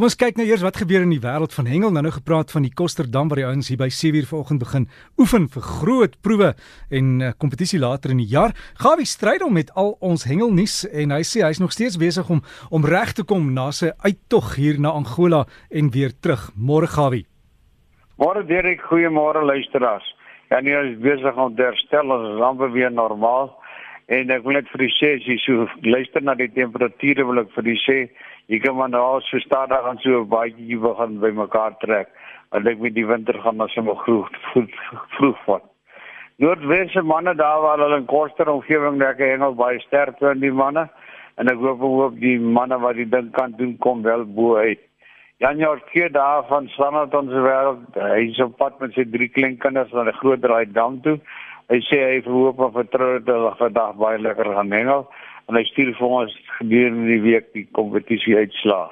Kom ons kyk nou eers wat gebeur in die wêreld van hengel. Nou nou gepraat van die Kosterdam waar die ouens hier by 7:00 vanoggend begin oefen vir groot proewe en uh, kompetisie later in die jaar. Gawie stryd om met al ons hengelnuus en hy sê hy's nog steeds besig om om reg te kom na sy uittog hier na Angola en weer terug. Môre Gawie. Môre Derek, goeiemôre luisteraars. Ja, nee, is besig om te herstel, ons is amper weer normaal. En ek wil net vir u sê as jy so luister na die temperature wil ek vir u sê jy kan maar nou so stadig aan so baie jy begin by mekaar trek. En ek met die winter gaan ons sommer vroeg vroeg vat. Noordwesse manne daar waar hulle in koster omgewing lekker hengel baie sterk in die manne en ek hoop ook die manne wat die ding kan doen kom wel bo uit. Janjaar keer daar van Sanat ons wêreld, hy is op pad met sy drie kleinkinders na die groot draai dam toe. Hy sê hy verhoop of vertrou dat hulle vandag baie lekker gaan hengel en hy stuur vir ons gedurende die week die kompetisie uitslaa.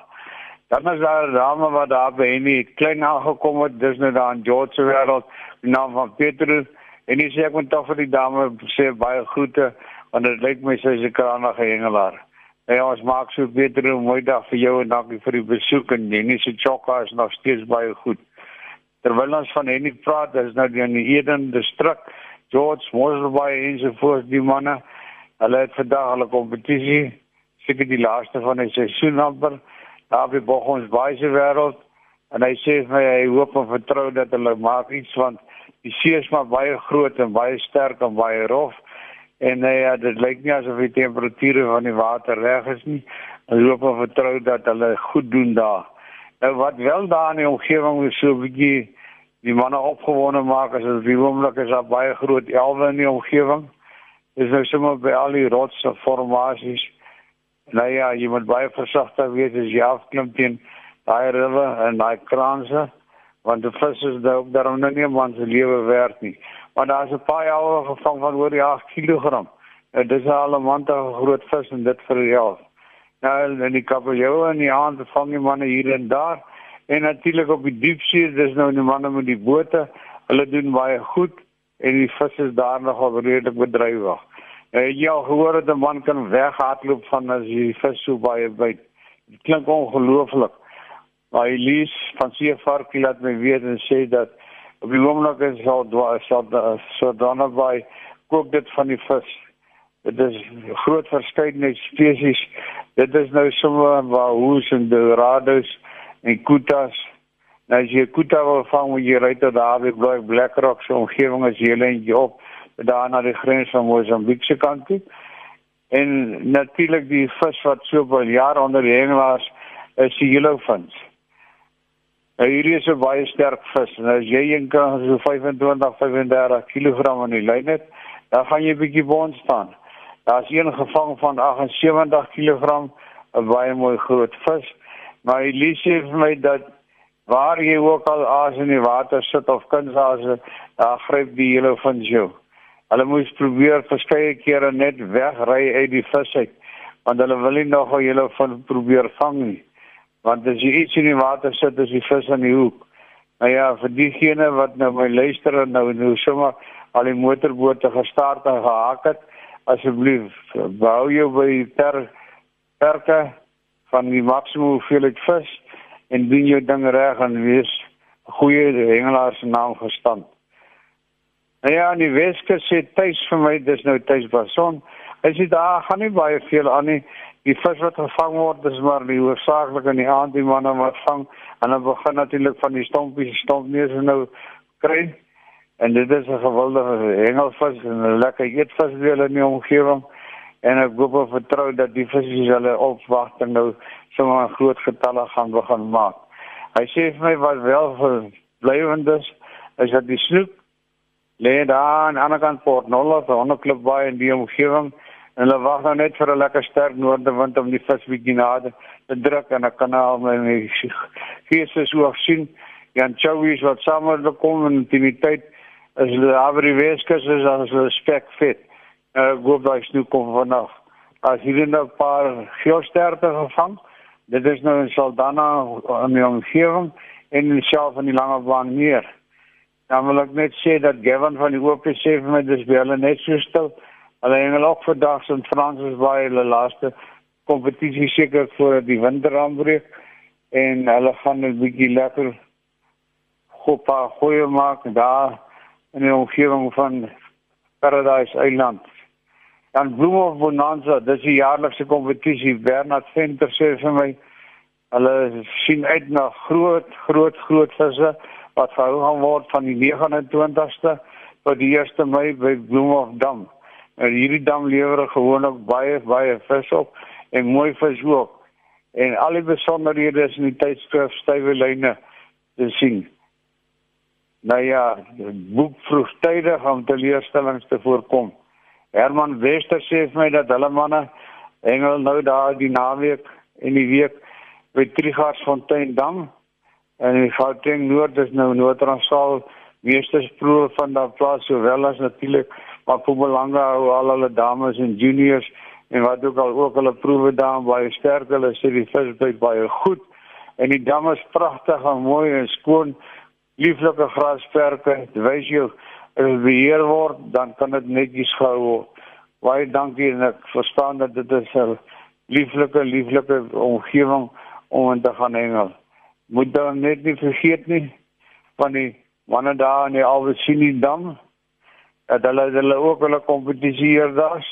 Dan is daar 'n dame wat daar by die klein aangekom het, dis nou daar in George se wêreld, die naam van Petrus en hy sê ek moet tog vir die dame sê baie groete want dit lyk my sy is 'n kragtige hengelaar. Ja, ons maak so beter 'n mooi dag vir jou en dankie vir die besoek en Dennis se chokka is nog steeds baie goed. Terwyl ons van Henny praat, is nou die in die Eden distrik, George Mosselbaai en so voort die manne. Hulle het vandag hulle kompetisie, seker die laaste van die seisoen amper, daar by Bochums baie se wêreld. En hy sê my hy hoop en vertrou dat hulle maak iets want die see is maar baie groot en baie sterk en baie rof. En hy ja, dit lyk nie asof die temperature van die water reg is nie. Hy hoop en vertrou dat hulle goed doen daar. Nou wat wel daar in die omgewing so 'n bietjie die manne opgewonde maak as dit wie oomblik is daar baie groot elwe in die omgewing is nou sommer by al die rotse formasies. Nou ja, jy moet baie versigtig wees as jy afklim teen daai riwe en daai kraanse want die vis is daar ook daarom nou nie man se lewe werd nie. Maar daar's 'n paar jaar gevang van oor die 8 kg. Nou dis al 'n mand groot vis en dit vir die jaar. Nou en die kabeljou en die aand vang die manne hier en daar en natuurlik op die diepsee, dis nou die manne met die bote. Hulle doen baie goed en die vis is daar nogal redelik bedrywig. Uh, jy al gehoor dat 'n man kan weghardloop van as jy vis so baie byt. Dit klink ongelooflik. Maar Elise van Seevark laat my weet en sê dat op die oomblik is al dwaas so so dan by kook dit van die vis. Dit is groot verskeidenheid spesies. Dit is nou sommer waar hoes en dorados en kutas. Nou as jy kuta wil vang, moet jy ry tot daar by Black Rock se omgewing as jy lê op daar na die grens van Mosambiek se kant toe. En natuurlik die vis wat so baie jaar onder die hengelaars is die yellowfins. Nou hierdie is 'n baie sterk vis. Nou as jy een kan so 25 35 kg in die lyn het, dan gaan jy bietjie bond staan. Daar's een gevang van 78 kg, 'n baie mooi groot vis. Maar Elise het vir my dat waar jy ook al aas in die water sit of kunsase, daar gryp die yellowfins jou. Hulle moes probeer verskeie kere net wegry uit die vis uit want hulle wil nie nog al julle van probeer vang nie. Want as jy iets in die water sit, is die vis aan die hoek. Nou ja, vir diegene wat nou my luister en nou nou sommer al die motorbote gestart en gehaak het, asseblief bou jou by per perke van die maksimum hoeveelheid vis en doen jou ding reg en wees goeie hengelaars naam gestand. Nou ja, die Weskus sê tuis vir my, dis nou tuis Bason. As jy daar gaan nie baie veel aan nie. Die vis wat gevang word, dis maar die hoofsaaklik in die aand die manne wat vang en dan begin natuurlik van die stompies, stompneus nou kry. En dit is 'n geweldige hengelvis en 'n lekker eetvis weer in die omgewing. En ek hoop en vertrou dat die visse hulle opwagting nou sommer groot getalle gaan begin maak. Hy sê vir my wat wel verblywend is, is dat die snoek lê daar aan die ander kant Port Nolloth, 'n onderklip baie in die omgewing en hulle wag nou net vir 'n lekker sterk noordewind om die vis bietjie nader te druk en 'n kanaal met die gees so sien. Jan Chowies wat saam met kom in die tyd as hulle daar die Weskus is as hulle spek fit. Uh goeie dag snou kom vanaf. As hier net 'n paar geelsterte gevang. Dit is nou in Saldanha in die omgewing en in self van die lange baan meer. Dan wil ek net sê dat Gavin van die OP sê vir my dis hulle net so stil. Hulle hang ook vandag in Fransis baie hulle laaste kompetisie seker voor die winter aanbreek. en hulle gaan 'n bietjie lekker goeie goeie maak daar in die omgewing van Paradise Island. Dan Bloem of Bonanza, dis die jaarlikse kompetisie. Bernard Venter sê vir my hulle sien uit na groot groot groot visse wat gehou gaan word van die 29ste tot die 1ste Mei by Bloemhof Dam. En hierdie dam lewer gewoonlik baie baie vis op en mooi vis ook. En al die besonderhede is in die tydskrif stywe lyne te sien. Nou ja, boek vroegtydig om teleurstellings te voorkom. Herman Wester sê vir my dat hulle manne engel nou daar die naweek en die week by Trigarsfontein dam en die Gauteng Noord. Is nou Noord-Transaal meestersproe van daardie plaas sowel as natuurlik maar vir belange hou al hulle dames en juniors en wat ook al ook hulle proewe daar baie sterk. Hulle sê die vis byt baie goed en die dam is pragtig en mooi en skoon lieflike grasperke wys jou beheer word dan kan dit netjies gehou word. Baie dankie en ek verstaan dat dit is 'n lieflike lieflike omgewing om in te gaan hengel. Moet dan net nie vergeet nie van die wanneer daar in die Alwesini dam dat hulle hulle ook hulle kompetisie hier daar's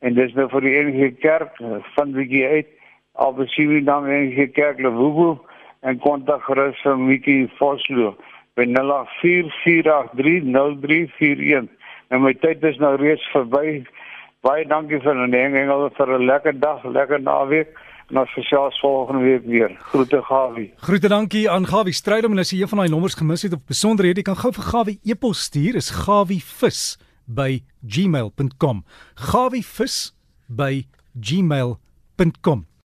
en dis nou vir die enige kerk van wie uit Alwesini dam enige kerk Lewoebo en kontak gerus vir Mikkie Vosloo by 0844830341 en my tyd is nou reeds verby baie dankie vir 'n engel vir 'n lekker dag lekker naweek en ons gesels volgende week weer. Groete Gawie. Groete dankie aan Gawie Strydom en as jy een van daai nommers gemis het of besonderhede, jy kan gou vir Gawie e-pos stuur. Is gawievis@gmail.com. gawievis@gmail.com.